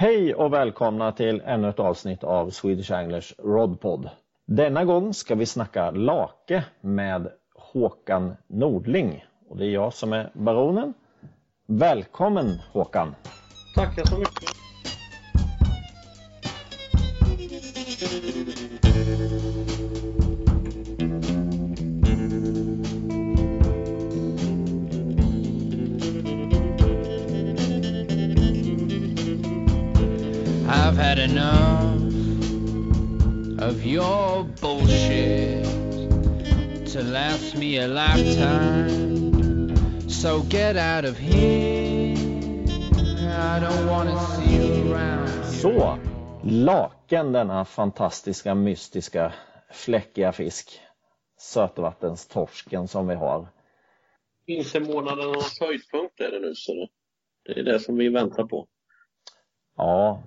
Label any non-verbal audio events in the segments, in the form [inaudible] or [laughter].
Hej och välkomna till ännu ett avsnitt av Swedish Anglers Rodpod. Denna gång ska vi snacka lake med Håkan Nordling. Och det är jag som är baronen. Välkommen Håkan! Tackar så mycket! Had enough of your bullshit to last me a lifetime. So get out of here. I don't wanna see you around. Så, laken denna fantastiska, mystiska, fläckiga fisk. Sötvattenstorsken som vi har. Vintermånadernas höjdpunkt är det nu så det är det som vi väntar på. Ja,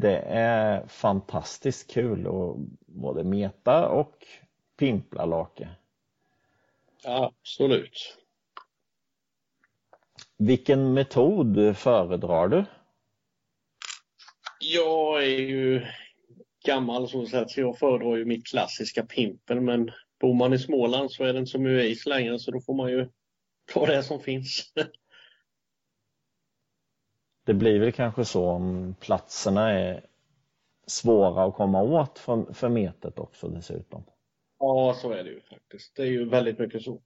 det är fantastiskt kul att både meta och pimpla lake. Absolut. Vilken metod föredrar du? Jag är ju gammal så att så jag föredrar ju mitt klassiska pimpel men bor man i Småland så är det inte mycket is längre så då får man ju ta det som finns. [laughs] Det blir väl kanske så om platserna är svåra att komma åt för, för metet också dessutom. Ja, så är det ju faktiskt. Det är ju väldigt mycket så.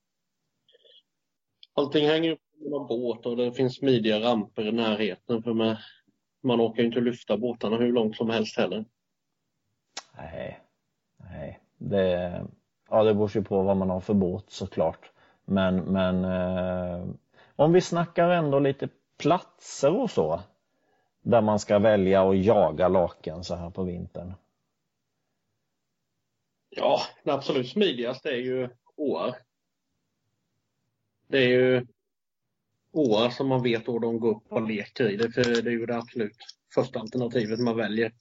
Allting hänger upp på båt och det finns smidiga ramper i närheten för man, man orkar ju inte lyfta båtarna hur långt som helst heller. Nej, nej. Det, ja, det beror ju på vad man har för båt såklart. Men, men eh, om vi snackar ändå lite platser och så där man ska välja att jaga laken så här på vintern? Ja, det absolut smidigaste är ju åar. Det är ju åar som man vet då de går upp och leker i. Det, för det är ju det absolut första alternativet man väljer.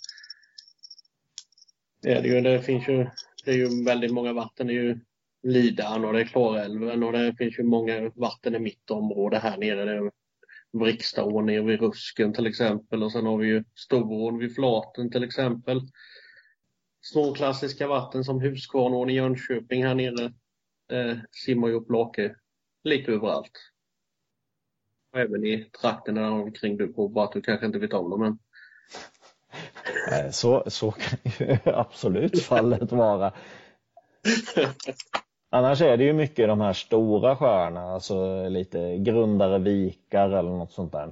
Det, är det, ju, det finns ju, det är ju väldigt många vatten. Det är ju Lidan och det är Klarälven och det finns ju många vatten i mitt område här nere. Det är Vrikstaån nere vid Rusken till exempel och sen har vi ju Storån vid Flaten till exempel. Småklassiska vatten som Huskvarnån i Jönköping här nere. Det simmar ju upp lake lite överallt. Och även i trakterna omkring du bor, bara att du kanske inte vet om dem än. Så, så kan ju [laughs] absolut fallet vara. [laughs] Annars är det ju mycket de här stora sjöarna, alltså lite grundare vikar eller något sånt där.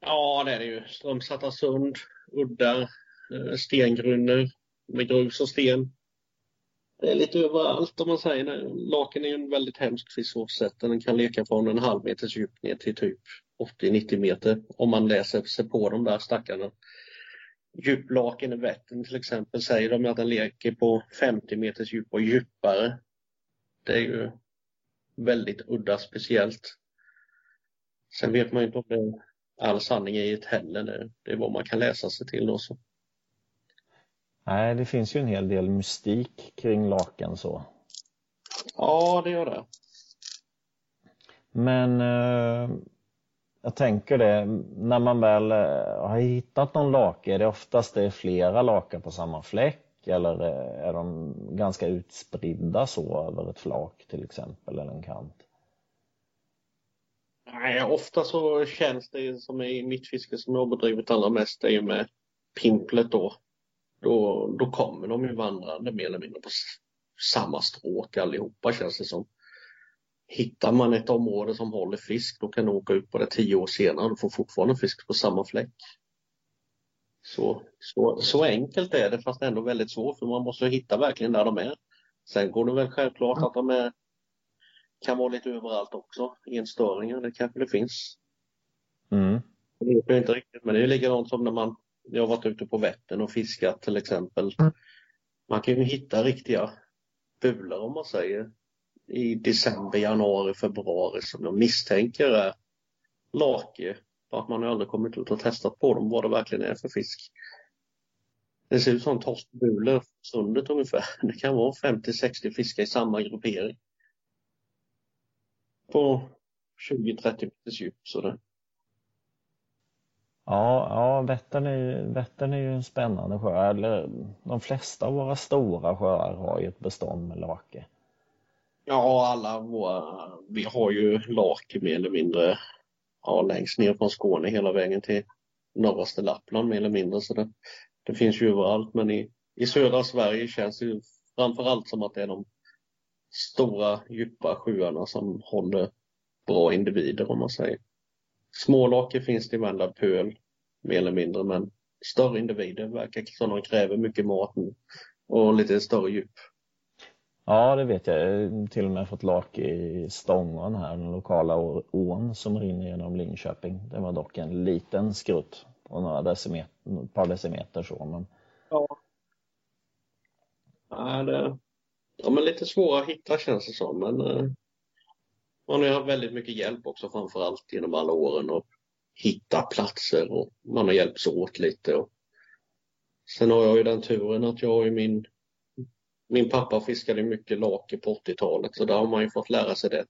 Ja, det är det ju. Strömsatta sund, uddar, eh, stengrunder med grus och sten. Det är lite överallt om man säger. Laken är ju en väldigt hemsk fisk sätt. Den kan leka från en halv meters djup ner till typ 80-90 meter om man läser sig på de där stackarna. Djuplaken i Vättern till exempel säger de att den leker på 50 meters djup och djupare. Det är ju väldigt udda speciellt. Sen vet man ju inte om det är all sanning i det heller. Det är vad man kan läsa sig till också. Nej, det finns ju en hel del mystik kring laken så. Ja, det gör det. Men eh, jag tänker det, när man väl eh, har hittat någon lake, är det oftast det är flera lakar på samma fläck eller eh, är de ganska utspridda så över ett flak till exempel eller en kant? Nej, ofta så känns det som i mitt fiske som jag bedrivit allra mest, det är ju med pimplet då. Då, då kommer de ju vandrande mer eller mindre på samma stråk allihopa känns det som. Hittar man ett område som håller fisk, då kan du åka ut på det tio år senare och få fortfarande fisk på samma fläck. Så, så, så enkelt är det fast ändå väldigt svårt för man måste hitta verkligen där de är. Sen går det väl självklart att de är, kan vara lite överallt också. Enstöringar, det kanske det finns. Mm. Det vet jag inte riktigt men det är likadant som när man jag har varit ute på Vättern och fiskat till exempel. Man kan ju hitta riktiga bulor om man säger i december, januari, februari som jag misstänker är lake att man har aldrig kommit ut och testat på dem vad det verkligen är för fisk. Det ser ut som torskbulor sundet ungefär. [laughs] Det kan vara 50-60 fiskar i samma gruppering. På 20-30 meters djup. Så det. Ja, ja Vättern, är, Vättern är ju en spännande sjö. Eller, de flesta av våra stora sjöar har ju ett bestånd med lake. Ja, alla våra, vi har ju lake mer eller mindre ja, längst ner från Skåne hela vägen till norraste Lappland mer eller mindre. Så det, det finns ju överallt men i, i södra Sverige känns det ju framförallt som att det är de stora djupa sjöarna som håller bra individer om man säger. Smålake finns det i varenda pöl mer eller mindre men större individer verkar som de kräver mycket mat och lite större djup. Ja, det vet jag. Jag har till och med fått lak i Stångån här, den lokala ån som rinner genom Linköping. Det var dock en liten skrutt på några decimeter, ett par decimeter så. Men... Ja. Ja, det, ja, men lite svåra att hitta känns det som, men eh, man har haft väldigt mycket hjälp också framförallt genom alla åren och hitta platser och man har hjälpts åt lite. Och sen har jag ju den turen att jag har ju min min pappa fiskade mycket lake på 80-talet så där har man ju fått lära sig det.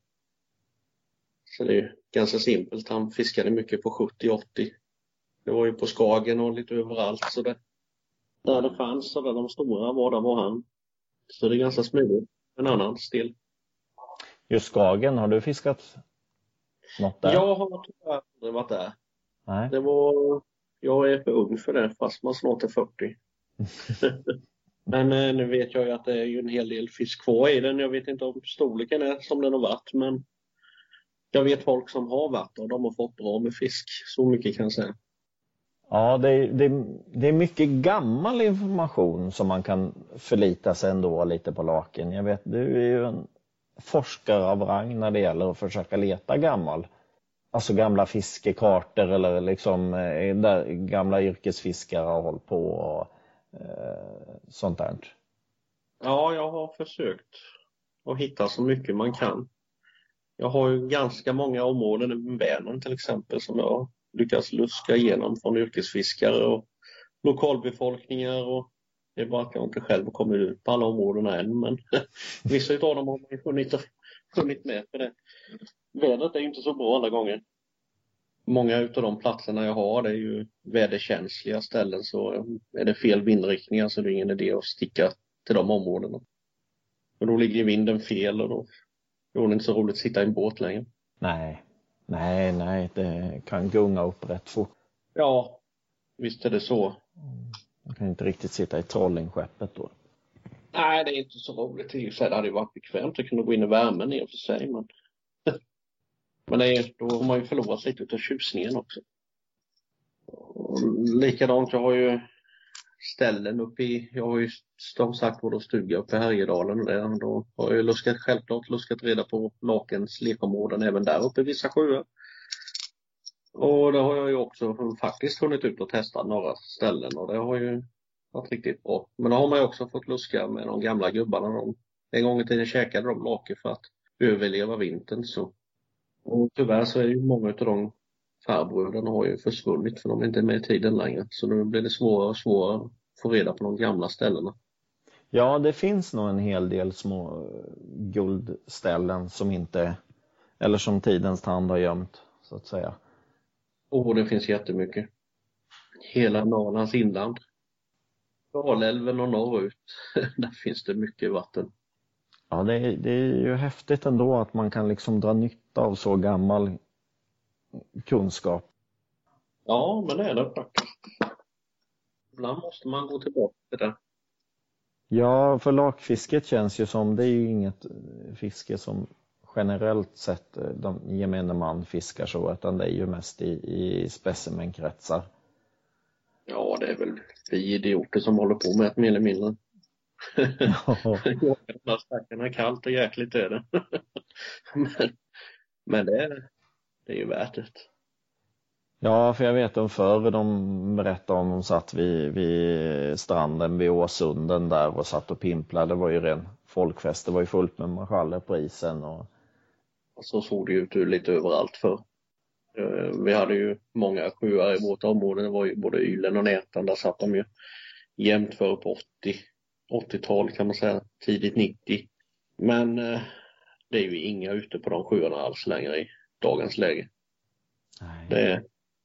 Så det är ganska simpelt. Han fiskade mycket på 70-80. Det var ju på Skagen och lite överallt så det, där det fanns och där de stora var, där var han. Så det är ganska smidigt. En annan stil. Just Skagen, har du fiskat något där? Jag har tyvärr aldrig varit där. Nej. Det var, jag är för ung för det fast man snart är 40. [laughs] [laughs] Men eh, nu vet jag ju att det är ju en hel del fisk kvar i den. Jag vet inte om storleken är som den har varit men jag vet folk som har varit och de har fått bra med fisk. Så mycket kan jag säga. Ja, det, det, det är mycket gammal information som man kan förlita sig ändå lite på laken. Jag vet, du är ju en forskare av rang när det gäller att försöka leta gammal alltså gamla fiskekartor eller liksom eh, där gamla yrkesfiskare har hållit på och Eh, sånt där. Ja, jag har försökt att hitta så mycket man kan. Jag har ju ganska många områden i Vänern till exempel som jag lyckats luska igenom från yrkesfiskare och lokalbefolkningar och det är bara att jag inte själv kommit ut på alla områden än men [laughs] vissa av dem har man ju hunnit funnit med för det. Vädret är ju inte så bra alla gånger många utav de platserna jag har det är ju väderkänsliga ställen så är det fel vindriktningar så det är ingen idé att sticka till de områdena. Och då ligger vinden fel och då, då är det inte så roligt att sitta i en båt längre. Nej, nej, nej, det kan gunga upp rätt fort. Ja, visst är det så. Man kan inte riktigt sitta i trollingskeppet då. Nej, det är inte så roligt. Det hade ju varit bekvämt att kunna gå in i värmen i och för sig men men det är, då har man ju förlorat lite av tjusningen också. Och likadant, jag har ju ställen uppe i, jag har ju som sagt både stuga uppe i Härjedalen och där. Då har jag ju luskat, självklart luskat reda på Lakens lekområden även där uppe i vissa sjöar. Och det har jag ju också faktiskt hunnit ut och testa några ställen och det har ju varit riktigt bra. Men då har man ju också fått luska med de gamla gubbarna. De, en gång i tiden käkade de lake för att överleva vintern så och tyvärr så är ju många av de farbröderna har ju försvunnit för de är inte med i tiden längre. Så nu blir det svårare och svårare att få reda på de gamla ställena. Ja, det finns nog en hel del små guldställen som inte, eller som tidens tand har gömt, så att säga. Och det finns jättemycket. Hela Norrlands inland. Dalälven och norrut, [laughs] där finns det mycket vatten. Ja, det är, det är ju häftigt ändå att man kan liksom dra nytta av så gammal kunskap. Ja, men det är det faktiskt. Ibland måste man gå tillbaka till det. Ja, för lakfisket känns ju som, det är ju inget fiske som generellt sett eh, de gemene man fiskar så, utan det är ju mest i, i specimenkretsar. Ja, det är väl vi idioter som håller på med det mer eller mindre. Ja. [laughs] Stackarna kallt och jäkligt är det. [laughs] men men det, är, det är ju värt det. Ja, för jag vet om förr de berättade om de satt vid, vid stranden vid Åsunden där och satt och pimplade. Det var ju ren folkfest. Det var ju fullt med marschaller på isen. Och... Så såg det ut lite överallt för. Eh, vi hade ju många sjöar i vårt område. Det var ju både Ylen och Nätan. Där satt de ju jämnt före på 80 80-tal kan man säga, tidigt 90. Men eh, det är ju inga ute på de sjöarna alls längre i dagens läge. Nej. Det,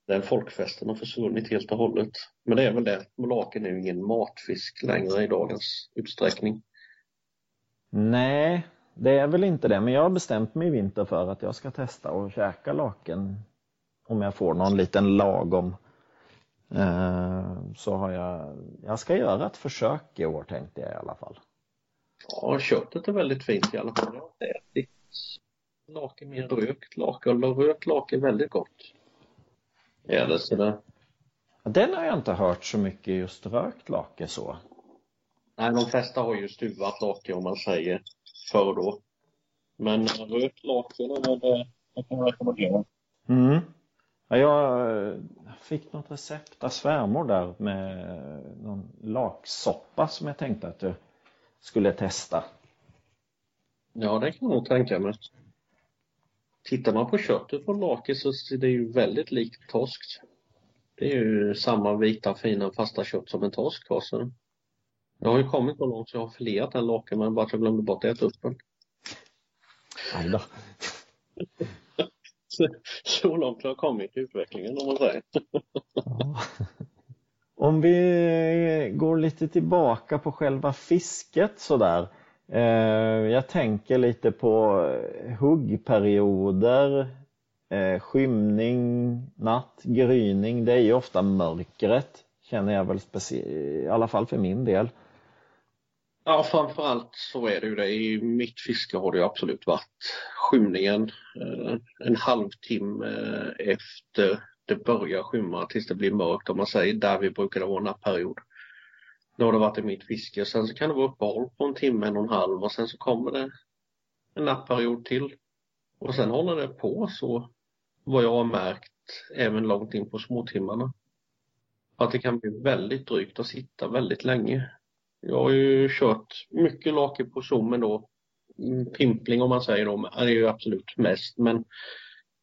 Den folkfesten har försvunnit helt och hållet. Men det är väl det, laken är ju ingen matfisk längre i dagens utsträckning. Nej, det är väl inte det, men jag har bestämt mig i vinter för att jag ska testa och käka laken om jag får någon liten lagom. Eh, så har jag, jag ska göra ett försök i år tänkte jag i alla fall. Ja, köttet är väldigt fint i alla fall. Jag har ätit lake med rökt lake och rökt lake är väldigt gott. Är det sådär? Den har jag inte hört så mycket just rökt lake så. Nej, de flesta har ju stuvat lake om man säger förr då. Men rökt lake, det, det kan jag rekommendera. Mm. Ja, jag fick något recept av svärmor där med någon laksoppa som jag tänkte att jag skulle testa. Ja, det kan jag nog tänka mig. Tittar man på köttet från lake så ser det ju väldigt likt torsk. Det är ju samma vita fina fasta kött som en torsk har. Så. Jag har ju kommit så långt så jag har filerat den laken men bara att jag glömde bort att äta upp den. Aj då. [laughs] så, långt har jag kommit i utvecklingen om man säger. Ja. Om vi går lite tillbaka på själva fisket sådär. Eh, jag tänker lite på huggperioder, eh, skymning, natt, gryning. Det är ju ofta mörkret, känner jag väl i alla fall för min del. Ja, framförallt så är det ju det. I mitt fiske har det ju absolut varit skymningen eh, en halvtimme eh, efter det börjar skymma tills det blir mörkt om man säger där vi brukar vara nappperiod. Då har det varit i mitt fiske. Sen så kan det vara uppehåll på en timme, en och en halv och sen så kommer det en nappperiod till. Och sen håller det på så vad jag har märkt även långt in på småtimmarna. Att det kan bli väldigt drygt att sitta väldigt länge. Jag har ju kört mycket lake på zoomen då. Mm, pimpling om man säger då, är ju absolut mest men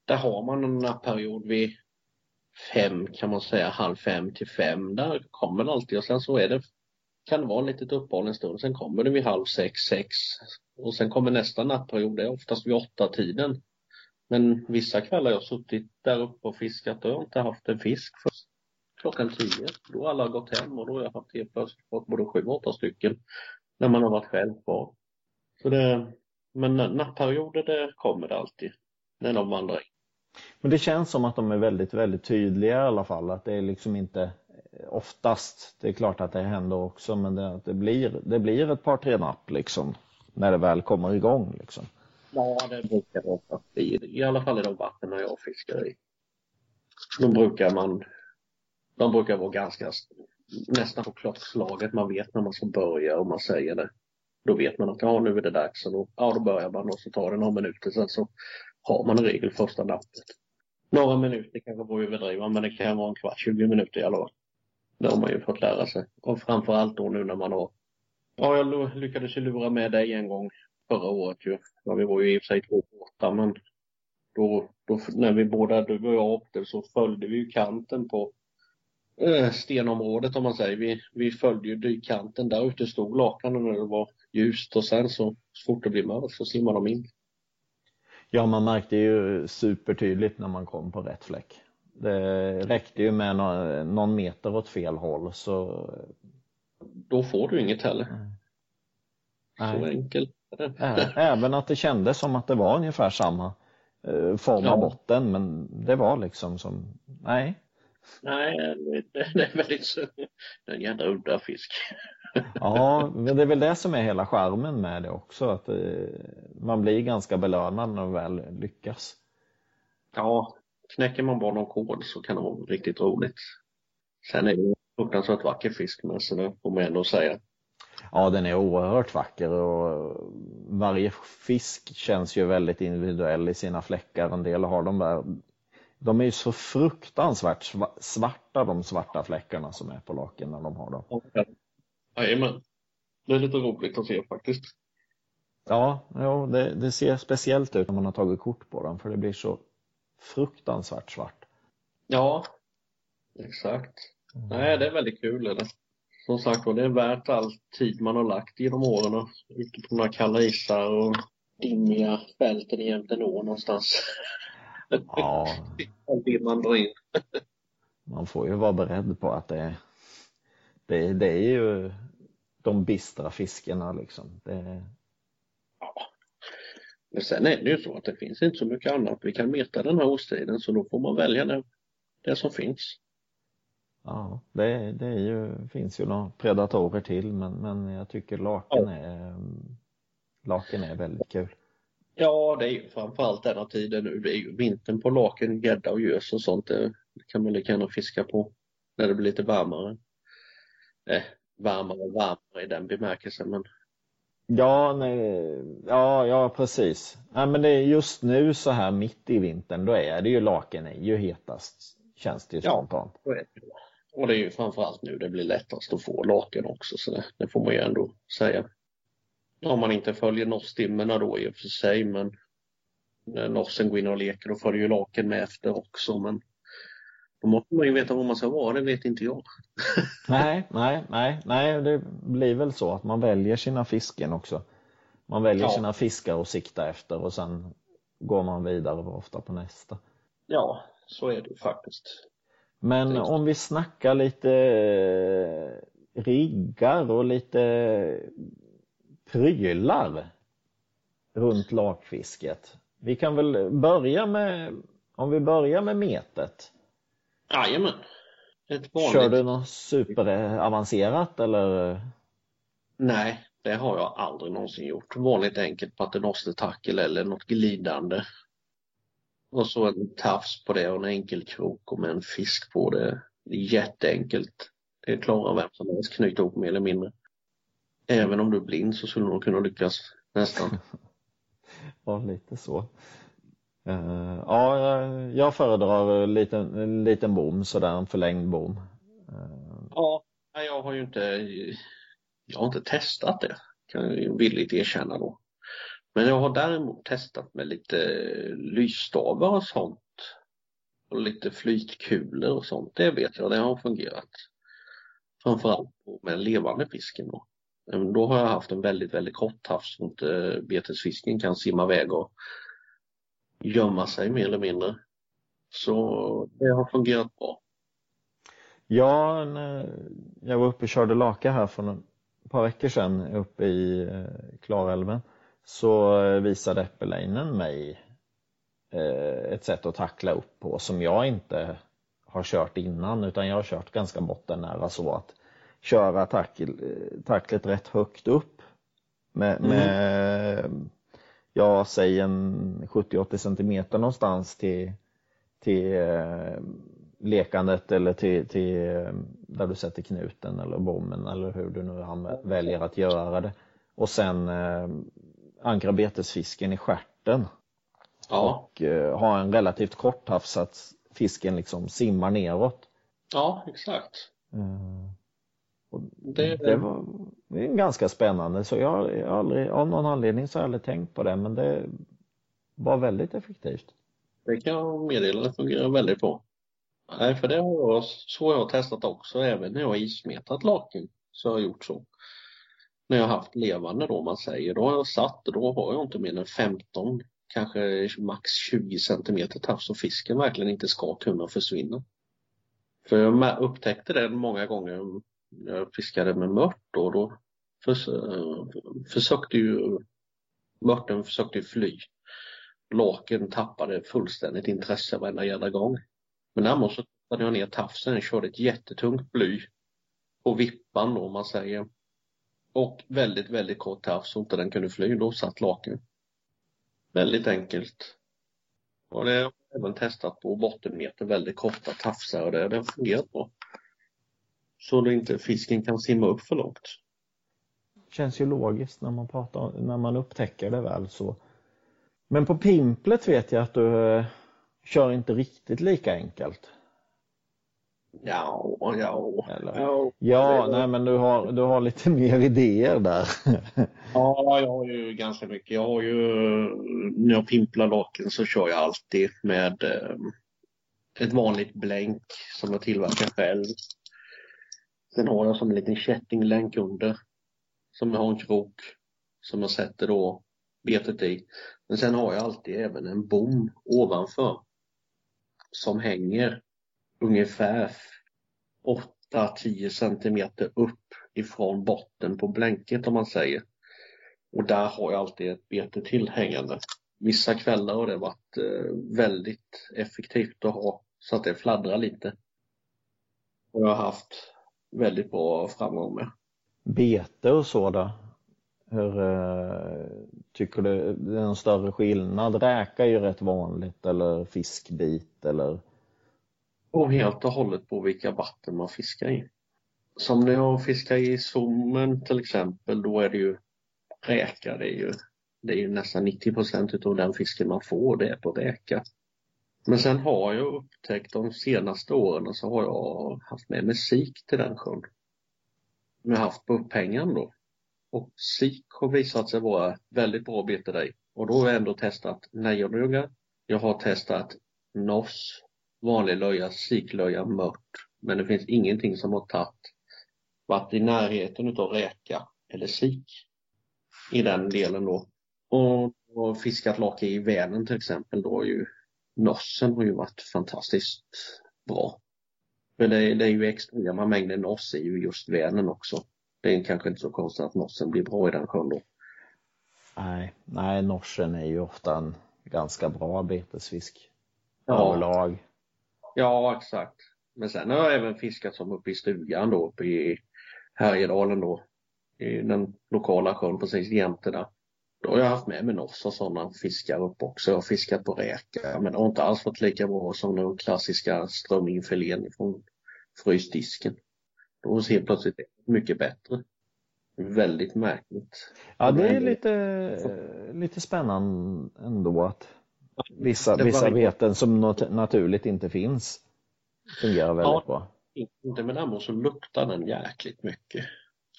där har man en nattperiod vid fem kan man säga, halv fem till fem. Där kommer det alltid och sen så är det kan det vara ett litet uppehåll en stund. Sen kommer det vid halv sex, sex och sen kommer nästa nattperiod. Det är oftast vid åtta tiden. Men vissa kvällar har jag suttit där uppe och fiskat och jag har inte haft en fisk för klockan tio. Då har alla gått hem och då har jag haft helt plötsligt fått både sju och åtta stycken när man har varit själv kvar. Så det, men nattperioder det kommer det alltid när de vandrar in. Men det känns som att de är väldigt, väldigt tydliga i alla fall. Att det är liksom inte oftast, det är klart att det händer också, men det, det, blir, det blir ett par, tre napp liksom. När det väl kommer igång liksom. Ja, det brukar det oftast bli. I alla fall i de vatten jag fiskar i. Då brukar man, de brukar vara ganska nästan på klockslaget. Man vet när man ska börja och man säger det. Då vet man att ja, nu är det dags och då, ja, då börjar man och så tar det några minuter. Sen så har man i regel första nappet. Några minuter kanske får överdriva men det kan vara en kvart, 20 minuter i alla fall. Det har man ju fått lära sig. Och framförallt då nu när man har Ja, jag lyckades ju lura med dig en gång förra året ju. Ja, vi var ju i och för sig två båtar men då, då när vi båda, du och jag åkte så följde vi ju kanten på stenområdet om man säger. Vi, vi följde ju dykkanten. Där ute stod lakarna när det var ljust och sen så, så fort det blev mörkt så simmade de in. Ja, man märkte ju supertydligt när man kom på rätt fläck. Det räckte ju med någon meter åt fel håll så... Då får du inget heller. Nej. Så enkelt Även att det kändes som att det var ungefär samma eh, form av ja. botten men det var liksom som, nej. Nej, det är väldigt en jävla udda fisk. Ja, men det är väl det som är hela charmen med det också, att eh, man blir ganska belönad när man väl lyckas. Ja, knäcker man bara någon kod så kan det vara riktigt roligt. Sen är det en fruktansvärt vacker fisk med så det får man ändå säga. Ja, den är oerhört vacker och varje fisk känns ju väldigt individuell i sina fläckar. En del har de där de är ju så fruktansvärt svarta de svarta fläckarna som är på laken när de har dem. Jajamän. Det är lite roligt att se faktiskt. Ja, ja det, det, ser speciellt ut när man har tagit kort på dem för det blir så fruktansvärt svart. Ja, exakt. Mm. Nej, det är väldigt kul. Är det. Som sagt det är värt all tid man har lagt genom åren ute på några kalla isar och dimmiga fälten jämte ån någonstans. Ja. All man drar in. man får ju vara beredd på att det, det, det är ju de bistra fiskarna liksom. Det... Ja. Men sen är det ju så att det finns inte så mycket annat vi kan meta den här årstiden så då får man välja det, det som finns. Ja, det, det är ju, finns ju några predatorer till men, men jag tycker laken, ja. är, laken är väldigt kul. Ja, det är ju framförallt denna tiden nu. Det är ju vintern på laken, gädda och gös och sånt. Det kan man lika gärna fiska på när det blir lite varmare. Eh, varmare och varmare i den bemärkelsen men Ja, nej, ja, ja precis. Ja, men det är just nu så här mitt i vintern, då är det ju laken är ju hetast, känns det ju spontant. Det. och det är ju framförallt nu det blir lättast att få laken också, så det, det får man ju ändå säga. Om man inte följer nosstimmerna då i och för sig, men när nossen går in och leker då följer laken med efter också, men då måste man ju veta var man ska vara, det vet inte jag. [laughs] nej, nej, nej, nej, det blir väl så att man väljer sina fisken också. Man väljer ja. sina fiskar att sikta efter och sen går man vidare ofta på nästa. Ja, så är det faktiskt. Men om vi snackar lite eh, riggar och lite prylar runt lakfisket. Vi kan väl börja med, om vi börjar med metet. Jajamän. Ett vanligt... Kör du något superavancerat eller? Nej, det har jag aldrig någonsin gjort. Vanligt enkelt paternostertackel eller något glidande. Och så en tafs på det och en enkel krok och med en fisk på det. det är jätteenkelt. Det klarar vem som helst knyta ihop mer eller mindre. Även om du är blind så skulle du nog kunna lyckas nästan. [laughs] ja, lite så. Uh, ja, jag föredrar en liten, en liten bom, sådär en förlängd bom. Uh. Ja, jag har ju inte, jag har inte testat det, kan jag villigt erkänna då. Men jag har däremot testat med lite lysstavar och sånt. Och lite flytkulor och sånt. Det vet jag, det har fungerat. Framförallt med levande fisken då. Ehm, då har jag haft en väldigt, väldigt kort havs så inte eh, betesfisken kan simma iväg och gömma sig mer eller mindre. Så det har fungerat bra. Ja, eh, jag var uppe och körde laka här för ett par veckor sedan uppe i eh, Klarälven så visade Äppelinen mig ett sätt att tackla upp på som jag inte har kört innan utan jag har kört ganska bottennära så att köra tacklet rätt högt upp med, mm. med ja, säg en 70-80 centimeter någonstans till, till eh, lekandet eller till, till eh, där du sätter knuten eller bommen eller hur du nu väljer att göra det. Och sen eh, ankra betesfisken i skärten. Ja. Och eh, ha en relativt kort havs så att fisken liksom simmar neråt. Ja, exakt. Eh, det, det, var det är ganska spännande så jag, jag aldrig, av någon anledning så har jag aldrig tänkt på det men det var väldigt effektivt. Det kan jag meddela, det fungerar väldigt bra. Nej, för det har jag, så har jag testat också, även när jag har ismetat laken så har jag gjort så. När jag har haft levande då, man säger, då har jag satt, då har jag inte mer än 15, kanske max 20 centimeter tafs så fisken verkligen inte ska kunna försvinna. För jag upptäckte det många gånger jag fiskade med mört då, då förs försökte ju mörten försökte ju fly. Laken tappade fullständigt intresse varenda jävla gång. Men däremot så tappade jag ner tafsen, körde ett jättetungt bly på vippan då om man säger. Och väldigt, väldigt kort tafs så inte den kunde fly. Då satt laken. Väldigt enkelt. Och det har jag även testat på bottenmeter, väldigt korta tafsar och det, det har fungerat bra så att inte fisken kan simma upp för långt. Känns ju logiskt när man pratar, när man upptäcker det väl så. Men på pimplet vet jag att du uh, kör inte riktigt lika enkelt. Ja, ja. Eller? Ja, ja nej men du har, du har lite [laughs] mer idéer där. [laughs] ja, jag har ju ganska mycket. Jag har ju, när jag pimplar laken så kör jag alltid med eh, ett vanligt blänk som jag tillverkar själv. Sen har jag som en liten kättinglänk under som jag har en krok som jag sätter då betet i. Men sen har jag alltid även en bom ovanför som hänger ungefär 8-10 centimeter upp ifrån botten på blänket om man säger. Och där har jag alltid ett bete till hängande. Vissa kvällar har det varit eh, väldigt effektivt att ha så att det fladdrar lite. Och jag har haft väldigt bra framgång med. Bete och så då? Hur eh, tycker du, det är en större skillnad? Räka är ju rätt vanligt eller fiskbit eller? Och helt och hållet på vilka vatten man fiskar i. Som när jag fiskar i Sommen till exempel, då är det ju räka, det är ju, det är ju nästan 90 procent av den fisken man får, det är på räka. Men sen har jag upptäckt de senaste åren så har jag haft med mig sik till den sjön. Som jag haft på upphängaren då. Och sik har visat sig vara väldigt bra bete dig. Och då har jag ändå testat nejonryggar. Jag har testat NOS, vanlig löja, siklöja, mört. Men det finns ingenting som har tagit, varit i närheten utav räka eller sik i den delen då. Och, och fiskat lake i Vänern till exempel då ju nossen har ju varit fantastiskt bra. För det, det är ju extrema mängder noss i just Vänern också. Det är kanske inte så konstigt att nossen blir bra i den sjön då. Nej, nej norsen är ju ofta en ganska bra betesfisk. Ja. Överlag. Ja, exakt. Men sen har jag även fiskat som uppe i stugan då, uppe i Härjedalen då. I den lokala sjön precis jämte där. Då har jag haft med mig och sådana fiskar upp också. Jag har fiskat på räka men det har inte alls varit lika bra som den klassiska strömmingfilén från frysdisken. Då ser plötsligt mycket bättre. Väldigt märkligt. Ja, det är lite, lite spännande ändå att vissa, vissa beten som nat- naturligt inte finns fungerar väldigt Ja. bra. Inte men däremot så luktar den jäkligt mycket.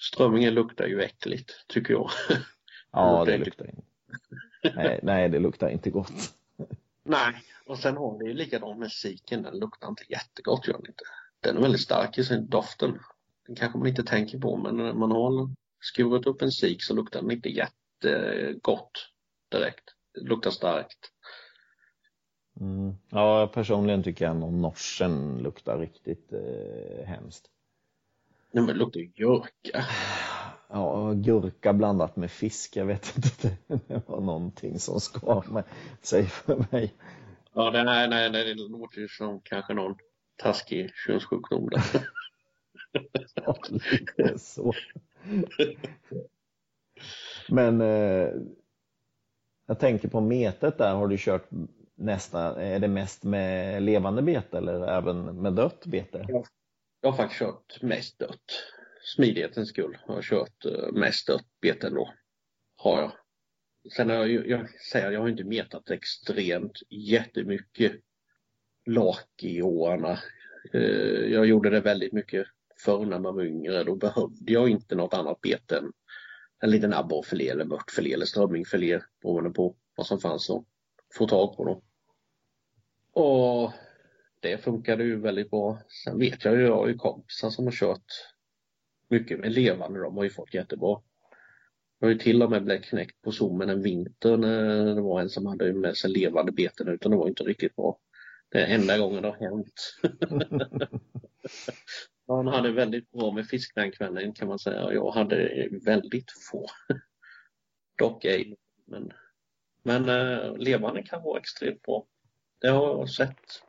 Strömmingen luktar ju äckligt, tycker jag. [laughs] Ja, Det luktar inte. Nej, nej, det luktar inte gott. Nej, och sen har vi ju likadant med siken, den luktar inte jättegott gör den inte. Den är väldigt stark i sin doften. Den kanske man inte tänker på men när man har skurit upp en sik så luktar den inte jättegott direkt. Det luktar starkt. Mm. Ja, personligen tycker jag nog norsen luktar riktigt eh, hemskt. Nej men det luktar gurka. Ja, gurka blandat med fisk, jag vet inte, [laughs] det var någonting som skar sig för mig. Ja, det, nej, nej, det låter ju som kanske någon taskig könssjukdom där. [laughs] Ja, lite så. Men eh, jag tänker på metet där, har du kört nästan, är det mest med levande bete eller även med dött bete? Jag har faktiskt kört mest dött. Smidighetens skull har jag kört eh, mest dött bete då. Har jag. Sen har jag ju, jag säger jag har inte metat extremt jättemycket lak i åarna. Eh, jag gjorde det väldigt mycket förr när man var yngre. Då behövde jag inte något annat bete än en liten abborrfilé eller mörtfilé eller strömmingfilé beroende på vad som fanns att få tag på då. Och det funkade ju väldigt bra. Sen vet jag ju, jag har ju kompisar som har kört mycket med levande, de har ju fått jättebra. Jag har ju till och med blivit knäckt på zoomen en vinter när det var en som hade med sig levande beten utan det var inte riktigt bra. Det är enda gången det har hänt. [laughs] Han hade väldigt bra med fisk den kvällen kan man säga. Jag hade väldigt få. Dock ej. Men, men eh, levande kan vara extremt bra. Det har jag sett.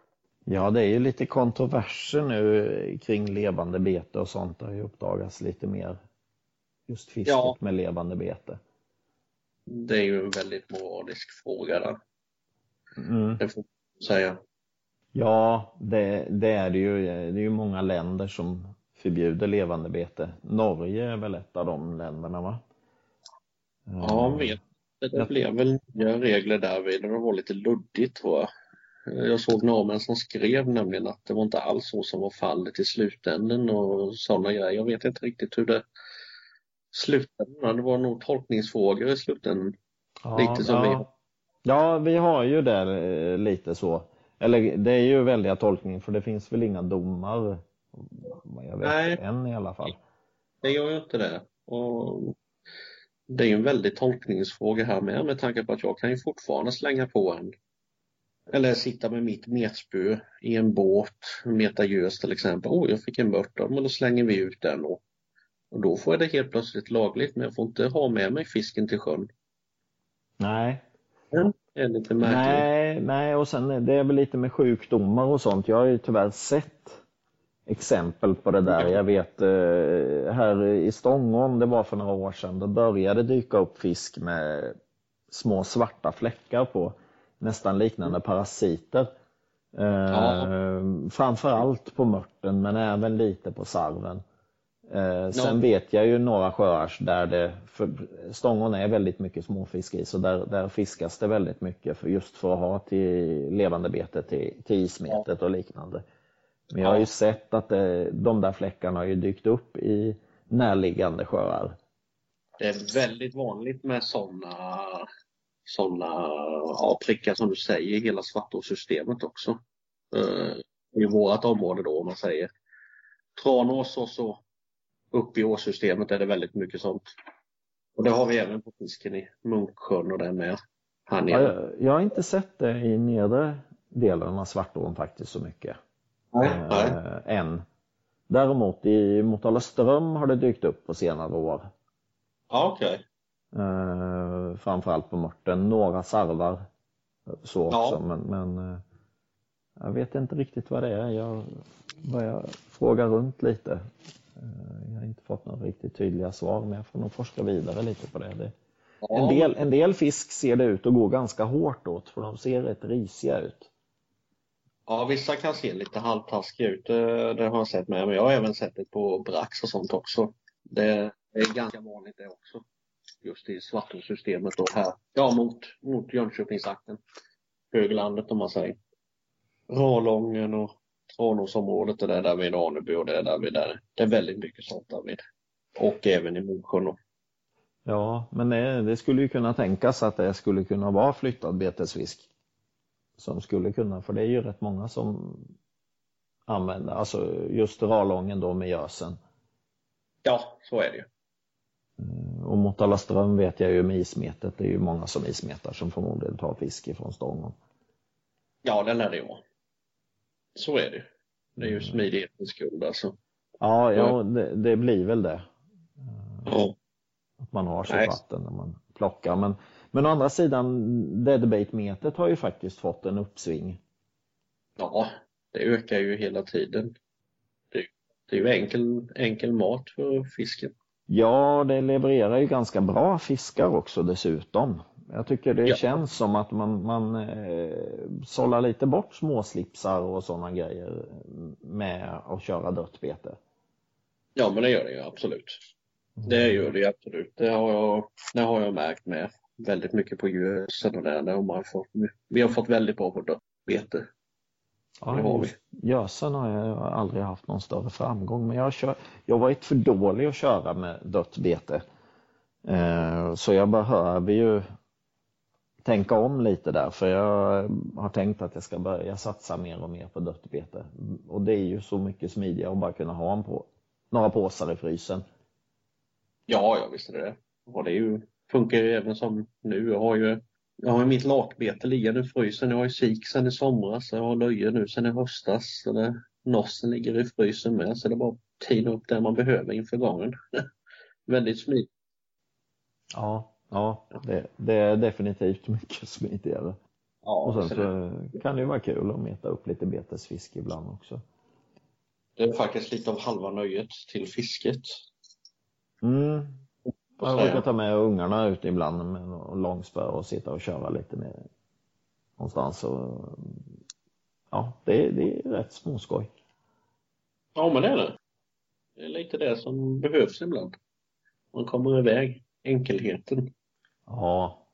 Ja, det är ju lite kontroverser nu kring levande bete och sånt. Det har ju uppdagats lite mer just fisket Ja. med levande bete. Det är ju en väldigt moralisk fråga där. Mm. Det får man säga. Ja, det, det är det ju. Det är ju många länder som förbjuder levande bete. Norge är väl ett av de länderna, va? Ja, jag vet. Det blev väl nya regler och det var lite luddigt tror jag. Jag såg norrmän som skrev nämligen att det var inte alls så som var fallet i slutändan och sådana grejer. Jag vet inte riktigt hur det slutade. Det var nog tolkningsfrågor i slutändan. Ja, Lite som vi ja. har. Ja, vi har ju där eh, lite så. Eller det är ju välja tolkning för det finns väl inga domar, jag vet, Nej. än i alla fall. Det gör ju inte det. Och det är ju en väldig tolkningsfråga här med med tanke på att jag kan ju fortfarande slänga på en eller sitta med mitt metspö i en båt, meta gös till exempel. Oh, jag fick en mört, men då slänger vi ut den och, och då får jag det helt plötsligt lagligt, men jag får inte ha med mig fisken till sjön. Nej. Det är lite märkligt. Nej, nej, och sen det är väl lite med sjukdomar och sånt. Jag har ju tyvärr sett exempel på det där. Jag vet eh, här i Stångån, det var för några år sedan, då började dyka upp fisk med små svarta fläckar på, nästan liknande parasiter. Ja. Eh, framförallt på mörten men även lite på sarven. Eh, sen ja. vet jag ju några sjöar där det, för Stångån är väldigt mycket småfisk i, så där, där fiskas det väldigt mycket för, just för att ha till levande bete till, till ismetet ja. och liknande. Men jag har ju sett att det, de där fläckarna har ju dykt upp i närliggande sjöar. Det är väldigt vanligt med sådana såna, ja, prickar som du säger i hela Svartåssystemet också. Uh, I vårt område då om man säger. Tranås och så uppe i åsystemet är det väldigt mycket sånt. Och det har vi även på fisken i Munksjön och den med. Här nere. Ja, jag har inte sett det i nedre delen av Svartån faktiskt så mycket. Nej, eh, nej. Än. Däremot i Motalaström har det dykt upp på senare år. Ja, okej. Okay. Eh, framförallt på Mörten. Några sarvar så också, ja. men, men eh, jag vet inte riktigt vad det är. Jag börjar fråga runt lite. Eh, jag har inte fått några riktigt tydliga svar, men jag får nog forska vidare lite på det. det ja. en, del, en del fisk ser det ut att gå ganska hårt åt, för de ser rätt risiga ut. Ja, vissa kan se lite halvtaskiga ut, det, det, har jag sett med. Men jag har även sett det på brax och sånt också. Det är ganska vanligt det också. Just i Svartåsystemet och här, ja mot, mot Jönköpingsakten. Höglandet om man säger. Ralången och Tranåsområdet och det där vid Aneby och det där vid där. Det är väldigt mycket sånt där vid. Och även i Mosjön. Ja, men det, det, skulle ju kunna tänkas att det skulle kunna vara flyttad betesfisk som skulle kunna, för det är ju rätt många som använder, alltså just ralången då med gösen. Ja, så är det ju. Och mot alla ström vet jag ju med ismetet, det är ju många som ismetar som förmodligen tar fisk ifrån stången. Ja, det lär det ju vara. Så är det. Det är ju mm. smidighetens skull alltså. Ja, ja det, det, blir väl det. Ja. Att man har sitt vatten när man plockar. Men men å andra sidan, deadbait-metet har ju faktiskt fått en uppsving. Ja, det ökar ju hela tiden. Det, det är ju enkel, enkel mat för fisken. Ja, det levererar ju ganska bra fiskar också dessutom. Jag tycker det ja. känns som att man, man eh, sållar lite bort småslipsar och sådana grejer med att köra dött bete. Ja, men det gör det ju absolut. Det gör det absolut. Det har jag, det har jag märkt med väldigt mycket på gösen och det. Där man fått, vi har fått väldigt bra på dödbete. Ja, det har vi. Gösen har jag aldrig haft någon större framgång med. Jag, kör, jag har varit för dålig att köra med dött bete. Eh, så jag behöver ju tänka om lite där för jag har tänkt att jag ska börja satsa mer och mer på dött bete. Och det är ju så mycket smidigare att bara kunna ha en på, några påsar i frysen. Ja, ja visst är det det. Och det ju funkar ju även som nu. Jag har ju jag har mitt lakbete liggande i frysen. Jag har sik sedan i somras. Jag har löje nu sedan i höstas. Så det, nossen ligger i frysen med. Så det är bara att tina upp det man behöver inför gången. [laughs] Väldigt smidigt. Ja, ja det, det, är definitivt mycket smidigare. Ja, och sen så kan det ju vara kul att meta upp lite betesfisk ibland också. Det är faktiskt lite av halva nöjet till fisket. Mm, jag brukar ta med ungarna ut ibland med långspö och sitta och köra lite med någonstans. Och, ja, det, det är rätt småskoj. Ja, men det är det. Det är lite det som behövs ibland. Man kommer iväg. Enkelheten. Ja,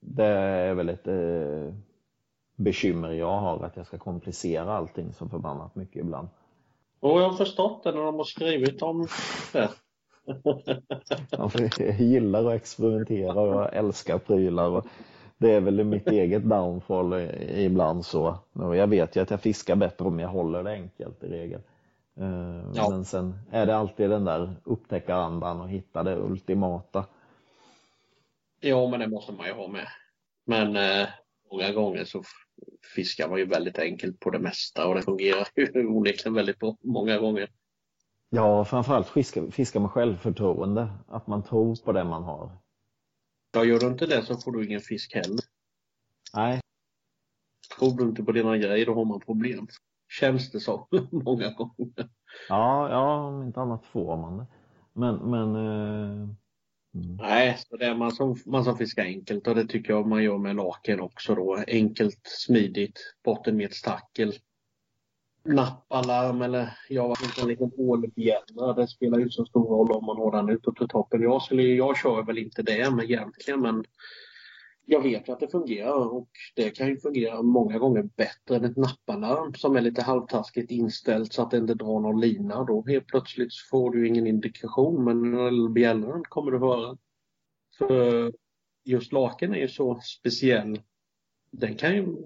det är väl ett eh, bekymmer jag har att jag ska komplicera allting så förbannat mycket ibland. Och jag har förstått det när de har skrivit om det. Jag gillar att experimentera och jag älskar prylar. Det är väl mitt eget downfall ibland så. Jag vet ju att jag fiskar bättre om jag håller det enkelt i regel. Eh, ja. Men sen är det alltid den där upptäckarandan och hitta det ultimata. Ja, men det måste man ju ha med. Men eh, många gånger så fiskar man ju väldigt enkelt på det mesta och det fungerar ju [laughs] onekligen väldigt bra många gånger. Ja, framförallt fiska, fiska med självförtroende. Att man tror på det man har. Ja, gör du inte det så får du ingen fisk heller. Nej, Tror du inte på dina grejer då har man problem. Känns det så [laughs] många gånger. ja, ja, om inte annat får man det. Men, men eh, mm. Nej, så det är man som, man som fiskar enkelt och det tycker jag man gör med laken också då. Enkelt, smidigt, botten med ett stackel. Nappalarm eller jag var inte en liten ålbjällra. Det spelar ju inte så stor roll om man har den ute på toppen. Jag, skulle, jag kör väl inte det med egentligen men jag vet ju att det fungerar och det kan ju fungera många gånger bättre än ett nappalarm som är lite halvtaskigt inställt så att det inte drar någon lina. Då helt plötsligt får du ingen indikation men bjällran kommer du höra. För just laken är ju så speciell. Den kan ju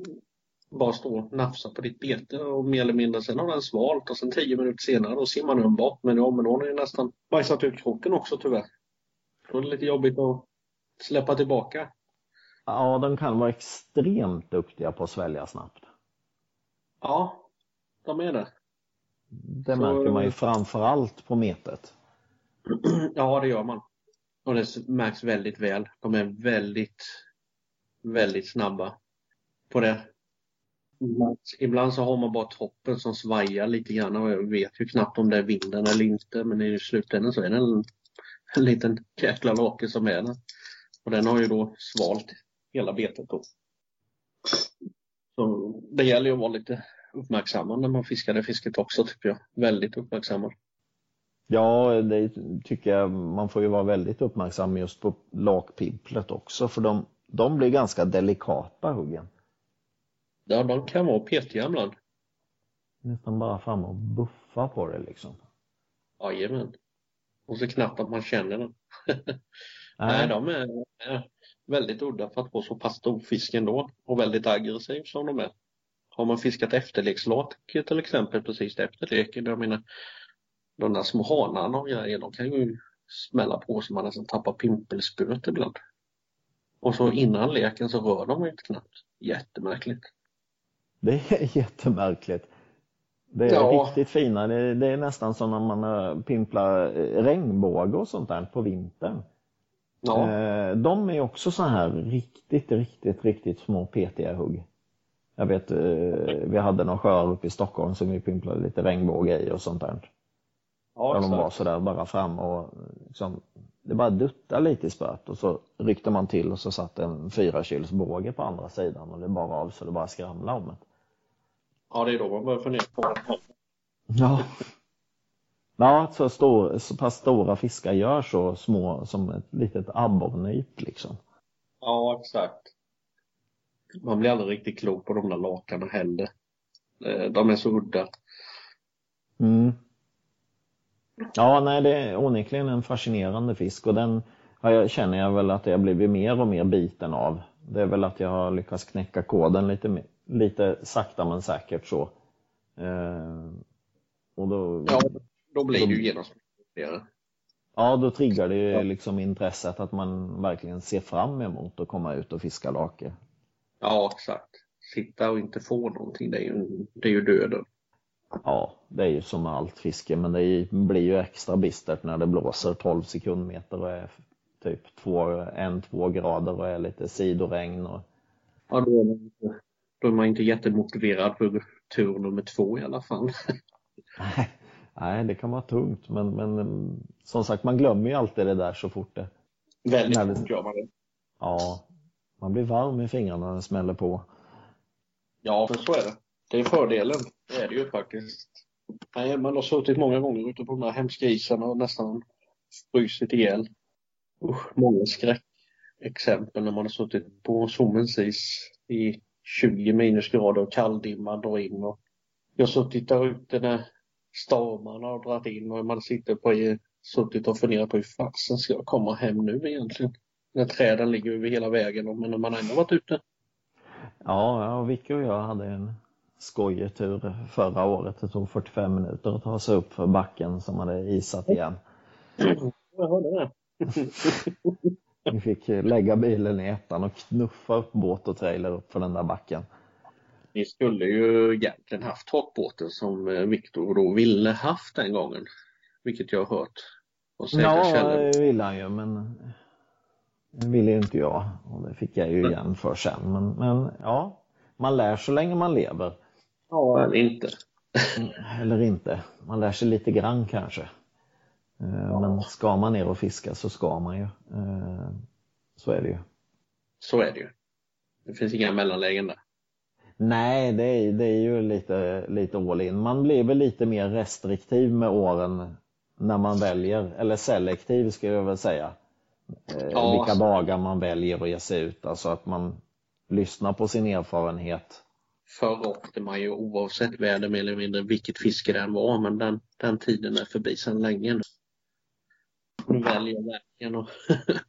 bara stå och nafsa på ditt bete och mer eller mindre sen har den svalt och sen tio minuter senare då simmar den bort. Men ja, men hon har ju nästan bajsat ut kroken också tyvärr. Då är det lite jobbigt att släppa tillbaka. ja, de kan vara extremt duktiga på att svälja snabbt. Ja, de är det. Det Så- märker man ju framförallt på metet. [clears throat] Ja, det gör man. Och det märks väldigt väl. De är väldigt, väldigt snabba på det. Ibland- Ibland så har man bara toppen som svajar lite grann och jag vet ju knappt om det är vinden eller inte men i slutändan så är det en, en liten jäkla lake som är där. Och den har ju då svalt hela betet då. Så det gäller ju att vara lite uppmärksamma när man fiskar det fisket också tycker jag. Väldigt uppmärksamma. Ja, det tycker jag man får ju vara väldigt uppmärksam just på lakpimplet också för de, de blir ganska delikata huggen. Ja, de kan vara petiga ibland. Nästan bara fram och buffa på det liksom. Jajamän. Och så knappt att man känner den. [laughs] Nej, de är, väldigt udda för att vara så pass stor fisk ändå och väldigt aggressiv som de är. Har man fiskat efterlekslak till exempel precis efter leken, jag menar de där små hanarna och grejer, de kan ju smälla på så man nästan tappar pimpelspöet ibland. Och så innan leken så rör de inte knappt. Jättemärkligt. Det är [laughs] jättemärkligt. Det är Ja. riktigt fina. Det, det är nästan som när man eh, pimplar eh, regnbåge och sånt där på vintern. Ja, Eh, De är också så här riktigt, riktigt, riktigt små petiga hugg. Jag vet, vi hade några sjöar uppe i Stockholm som vi pimplade lite regnbåge i och sånt där. ja Där de var sådär bara fram och liksom, det bara duttade lite i spöet och så ryckte man till och så satt en fyra båge på andra sidan och det bara av så det bara skramlade om det. Ja, det är då man börjar fundera på Ja. Ja, så, stor, så pass stora fiskar gör så små som ett litet abborrnyp liksom. Ja, exakt. Man blir aldrig riktigt klok på de där lakanen heller. Eh, De är så udda. Mm. Ja, nej, det är onekligen en fascinerande fisk och den jag, känner jag väl att jag blivit mer och mer biten av. Det är väl att jag har lyckats knäcka koden lite, mer- lite sakta men säkert så. Eh, och då, Ja, då blir det ju De- genomsnittligare. ja, då triggar det ju liksom intresset att man verkligen ser fram emot att komma ut och fiska lake. Ja, exakt. Sitta och inte få någonting, det är ju, det är ju döden. Ja, det är ju som med allt fiske, men det blir ju extra bistert när det blåser 12 sekundmeter och är typ 1-2 grader och är lite sidoregn. Och... Ja, då är, inte, då är man inte jättemotiverad för tur nummer två i alla fall. Nej, nej, det kan vara tungt, men, men mm, som sagt, man glömmer ju alltid det där så fort det... Väldigt Nej, det- fort gör man det. Ja, man blir varm i fingrarna när det smäller på. Ja, för så är det. Det är fördelen. Det är det ju faktiskt. Nej, man har suttit många gånger ute på de här hemska isarna och nästan frusit ihjäl. Usch, många skräckexempel när man har suttit på Sommens is i 20 minusgrader och kalldimma drar in. Och jag har suttit där ute när stormarna har dragit in och man sitter på suttit och funderat på hur fasen ska jag komma hem nu egentligen? När träden ligger över hela vägen och- men man ändå varit ute. Ja, ja, Vicky och jag hade en skojetur förra året. Det tog 45 minuter att ta sig upp för backen som hade isat igen. Jag hörde det. [laughs] Vi fick lägga bilen i ettan och knuffa upp båt och trailer upp för den där backen. Ni skulle ju egentligen haft takbåten som eh, Viktor då ville haft den gången. Vilket jag har hört. Och ja, det vill han ju men det ville ju inte jag och det fick jag ju igen för sen. Men, men ja, man lär så länge man lever. Ja, eller inte. Mm, eller inte. Man lär sig lite grann kanske. Eh, ja. Men ska man ner och fiska så ska man ju. Eh, så är det ju. Så är det ju. Det finns inga mellanlägen där. Nej, det är, det är ju lite, lite all in. Man blir väl lite mer restriktiv med åren när man väljer, eller selektiv ska jag väl säga. Eh, ja. Vilka dagar man väljer att ge sig ut, alltså att man lyssnar på sin erfarenhet. Förr åkte man ju oavsett väder mer eller mindre vilket fiske det än var, men den, den tiden är förbi sedan länge väljer jag verkligen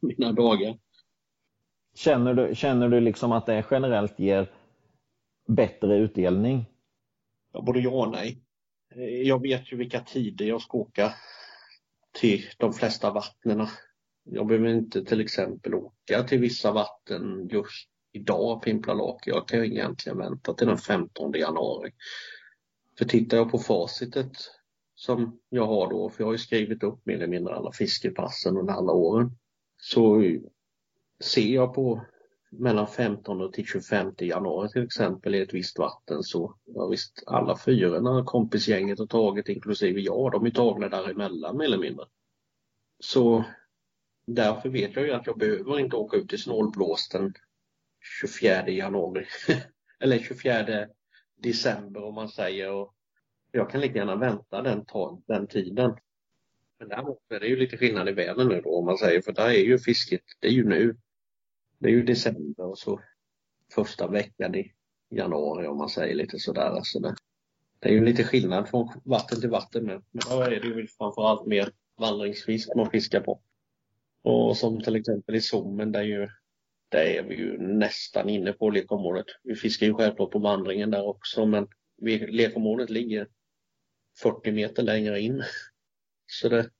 [laughs] mina dagar. Känner du, känner du liksom att det generellt ger bättre utdelning? Ja, både ja och nej. Jag vet ju vilka tider jag ska åka till de flesta vattnen. Jag behöver inte till exempel åka till vissa vatten just idag pimpla lake. Jag kan ju egentligen vänta till den 15 januari. För tittar jag på facitet som jag har då, för jag har ju skrivit upp mer eller mindre alla fiskepassen under alla åren, så ser jag på mellan 15 till 25 januari till exempel i ett visst vatten så ja visst alla fyrorna kompisgänget har tagit inklusive jag, de är tagna däremellan mer eller mindre. Så därför vet jag ju att jag behöver inte åka ut i snålblåsten 24 januari [laughs] eller 24 december om man säger och jag kan lika gärna vänta den, den tiden. Men däremot är det ju lite skillnad i vädret nu då om man säger för där är ju fisket, det är ju nu det är ju december och så första veckan i januari om man säger lite sådär. Alltså det, det är ju lite skillnad från vatten till vatten med. Men då är det ju framförallt mer vandringsfisk man fiskar på. Och som till exempel i Sommen där ju där är vi ju nästan inne på lekområdet. Vi fiskar ju självklart på vandringen där också men lekområdet ligger 40 meter längre in. Så det,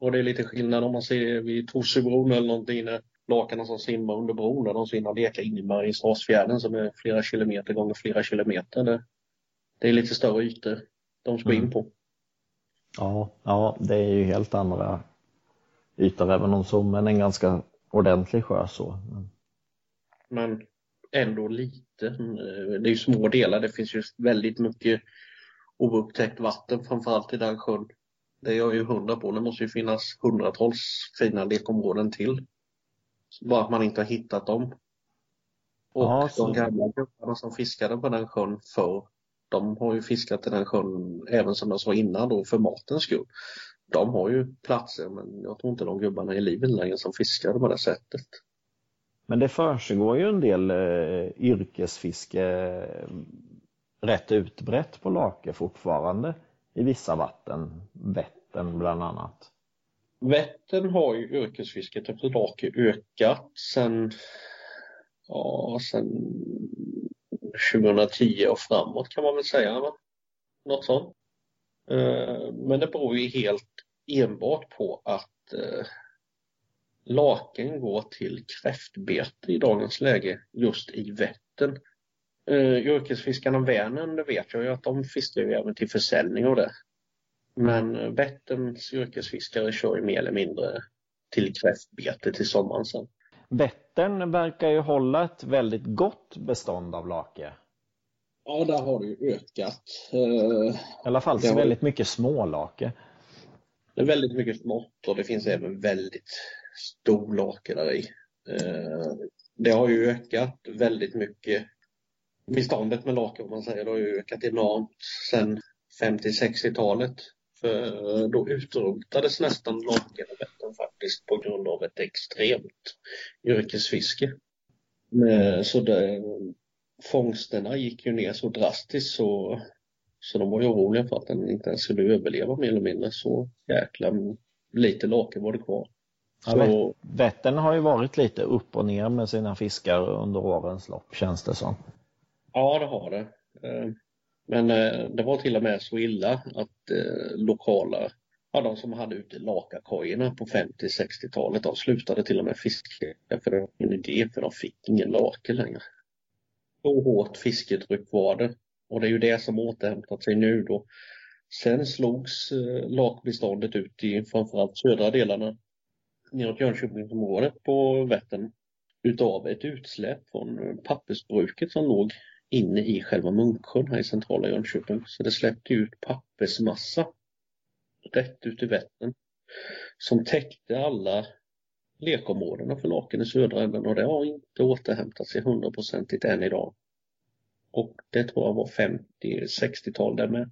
och det är lite skillnad om man ser vid Torsebron eller någonting när lakanen som simmar under bron där de hinner leka in i Mariestadsfjärden som är flera kilometer gånger flera kilometer. Det, det är lite större ytor de ska mm. in på. Ja, ja, det är ju helt andra ytor även om Sommen är en ganska ordentlig sjö så. Men, Men ändå lite. Det är ju små delar. Det finns ju väldigt mycket oupptäckt vatten framförallt i den sjön. Det är jag ju hundra på. Det måste ju finnas hundratals fina lekområden till. Bara att man inte har hittat dem. Och Aha, de gamla gubbarna som fiskade på den sjön förr, de har ju fiskat i den sjön även som jag sa innan då för matens skull. De har ju platser men jag tror inte de gubbarna är i livet längre som fiskar på det sättet. Men det försiggår ju en del eh, yrkesfiske eh, rätt utbrett på Lake fortfarande i vissa vatten, Vättern bland annat. Vättern har ju yrkesfisket efter Lake ökat sen, ja, sen 2010 och framåt kan man väl säga. Va? Något sånt. Eh, men det beror ju helt enbart på att eh, laken går till kräftbete i dagens läge just i Vättern. Uh, yrkesfiskarna Vänern, det vet jag ju att de fiskar ju även till försäljning av det. Men Vätterns yrkesfiskare kör ju mer eller mindre till kräftbete till sommaren sen. Vättern verkar ju hålla ett väldigt gott bestånd av lake. Ja, där har det ju ökat. I alla fall så väldigt mycket smålake. Det är väldigt mycket smått och det finns även väldigt stor lake där i. Eh, det har ju ökat väldigt mycket. Beståndet med lake om man säger, det har ju ökat enormt sedan 50-60-talet. För eh, då utrotades nästan lakerevetten faktiskt på grund av ett extremt yrkesfiske. Eh, så det, fångsterna gick ju ner så drastiskt så, så de var ju oroliga för att den inte ens skulle överleva mer eller mindre. Så jäkla lite lake var det kvar. Ja, Vättern har ju varit lite upp och ner med sina fiskar under årens lopp känns det som. Ja, det har det. Eh, men eh, det var till och med så illa att eh, lokala, ja de som hade ute lakakojorna på 50-60-talet, de slutade till och med fiska för det var en idé för de fick ingen lake längre. Så hårt fisketryck var det. Och det är ju det som återhämtat sig nu då. Sen slogs lakbeståndet ut i framförallt södra delarna neråt Jönköpingsområdet på Vättern utav ett utsläpp från pappersbruket som låg inne i själva Munksjön här i centrala Jönköping. Så det släppte ut pappersmassa rätt ut i Vättern som täckte alla lekområdena för laken i södra änden och det har inte återhämtat sig hundraprocentigt än idag. Och det tror jag var 50-60-tal där med.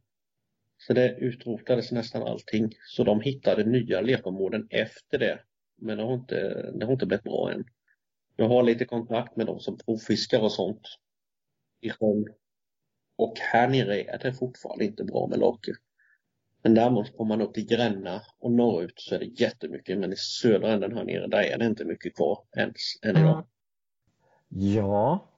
Så det utrotades nästan allting. Så de hittade nya lekområden efter det. Men det har inte, det har inte blivit bra än. Jag har lite kontakt med de som provfiskar och sånt i sjön. Och här nere är det fortfarande inte bra med lake. Men däremot kommer man upp till Gränna och norrut så är det jättemycket. Men i södra änden här nere, där är det inte mycket kvar ens än idag. Ja,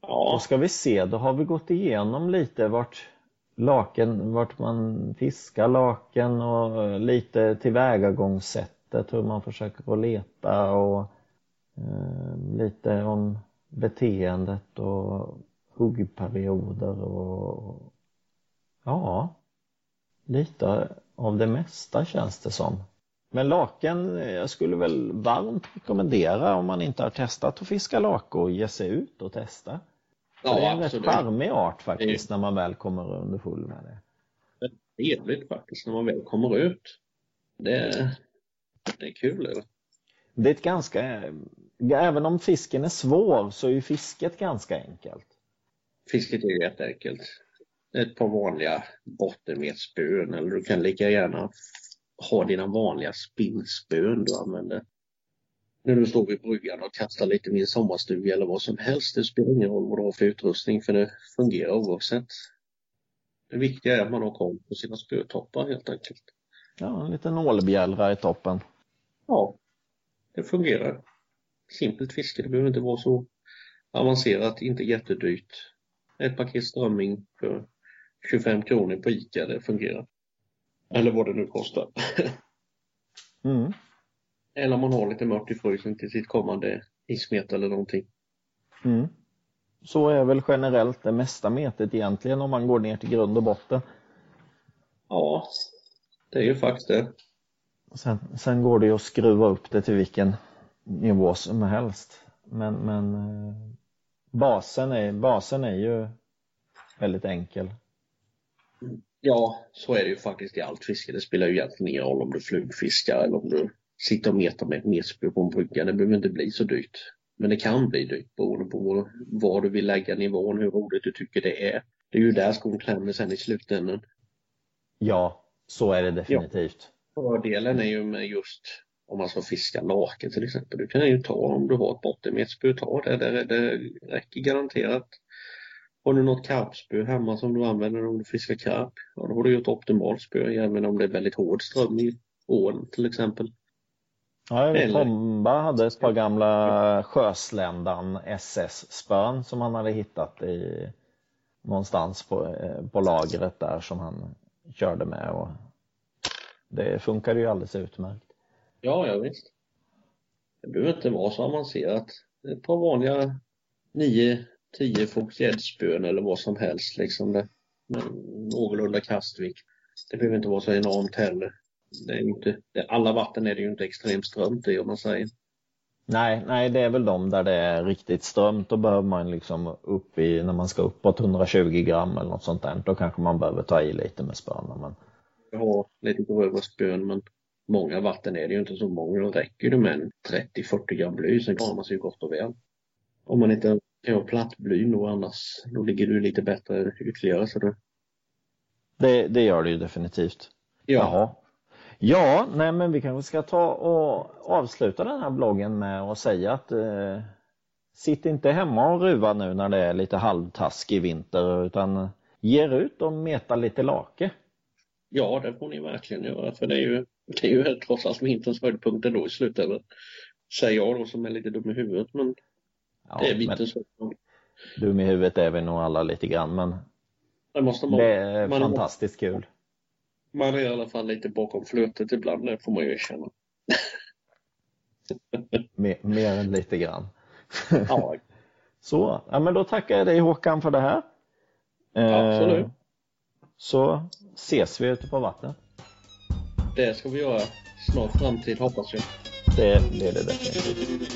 ja. då ska vi se. Då har vi gått igenom lite vart laken, vart man fiskar laken och lite tillvägagångssättet, hur man försöker att leta och eh, lite om beteendet och huggperioder och ja, lite av det mesta känns det som. Men laken, jag skulle väl varmt rekommendera om man inte har testat att fiska lake och ge sig ut och testa. Ja, det är en absolut. rätt charmig art faktiskt när man väl kommer underfull med det. Det är trevligt faktiskt när man väl kommer ut. Det, det är kul. Eller? Det är ett ganska, även om fisken är svår så är ju fisket ganska enkelt. Fisket är jätteenkelt. Ett par vanliga bottenmetspön eller du kan lika gärna ha dina vanliga spinnspön du använder. När du står vid bryggan och kastar lite min sommarstuga eller vad som helst. Det spelar ingen roll vad du har för utrustning för det fungerar oavsett. Det viktiga är att man har koll på sina spötoppar helt enkelt. Ja, en liten ålbjällra i toppen. Ja, det fungerar. Simpelt fiske, det behöver inte vara så avancerat, inte jättedyrt. Ett paket strömming för 25 kronor på ICA, det fungerar. Eller vad det nu kostar. [laughs] mm. Eller om man har lite mört i frysen till sitt kommande ismet eller någonting. Mm. Så är väl generellt det mesta metet egentligen om man går ner till grund och botten. Ja, det är ju faktiskt det. Sen, sen går det ju att skruva upp det till vilken nivå som helst. Men, men eh, basen, är, basen är ju väldigt enkel. Ja, så är det ju faktiskt i allt fiske. Det spelar ju egentligen ingen roll om du flugfiskar eller om du sitter och metar med ett metspö på en brygga. Det behöver inte bli så dyrt. Men det kan bli dyrt beroende på var du vill lägga nivån, hur roligt du tycker det är. Det är ju där skon klämmer sen i slutändan. Ja, så är det definitivt. Ja. Fördelen är ju med just om man ska fiska lake till exempel. Du kan ju ta om du har ett bottenmetspö, ta det. Det, det räcker garanterat. Har du något karpspö hemma som du använder om du fiskar karp, ja då har du ju ett optimalt spö även om det är väldigt hård ström i ån till exempel. Ja, Tomba hade ett par gamla Sjösländan SS-spön som han hade hittat i någonstans på, eh, på lagret där som han körde med och det funkade ju alldeles utmärkt. Ja, ja visst. Det behöver inte vara så avancerat. Ett par vanliga 9-10 fots gäddspön eller vad som helst liksom. Det, med någorlunda kastvikt. Det behöver inte vara så enormt heller. Det är inte, det, alla vatten är det ju inte extremt strömt i om man säger. Nej, nej, det är väl de där det är riktigt strömt. Då behöver man liksom upp i, när man ska uppåt 120 gram eller något sånt där, då kanske man behöver ta i lite med spöna. Men... Jag har lite grövre spön, men många vatten är det ju inte så många. Då räcker det med 30-40 gram bly, sen klarar man sig gott och väl. Om man inte kan ha plattbly då annars, då ligger du lite bättre ytterligare. Så det... Det, det gör det ju definitivt. Ja. Jaha. Ja, nej men vi kanske ska ta och avsluta den här bloggen med att säga att eh, sitt inte hemma och ruva nu när det är lite halvtaskig vinter utan ge er ut och meta lite lake. Ja, det får ni verkligen göra för det är ju, det är ju trots allt vinterns höjdpunkt då i slutändan. Säger jag då som är lite dum i huvudet men ja, det är vinterns höjdpunkt. Dum i huvudet är vi nog alla lite grann men det, måste man, det är man fantastiskt kul. Man är i alla fall lite bakom flötet ibland, det får man ju erkänna. [laughs] mer, mer än lite grann. ja. [laughs] Så, ja, men då tackar jag dig Håkan för det här. Absolut. Så ses vi ute på vattnet. Det ska vi göra snart framtid hoppas jag. Det blir det definitivt.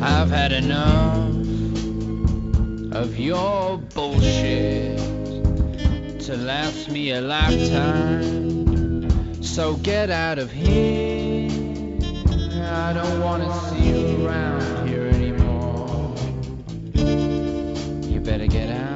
I've had enough of your bullshit to last me a lifetime. So get out of here. I don't want to see you around here anymore. You better get out.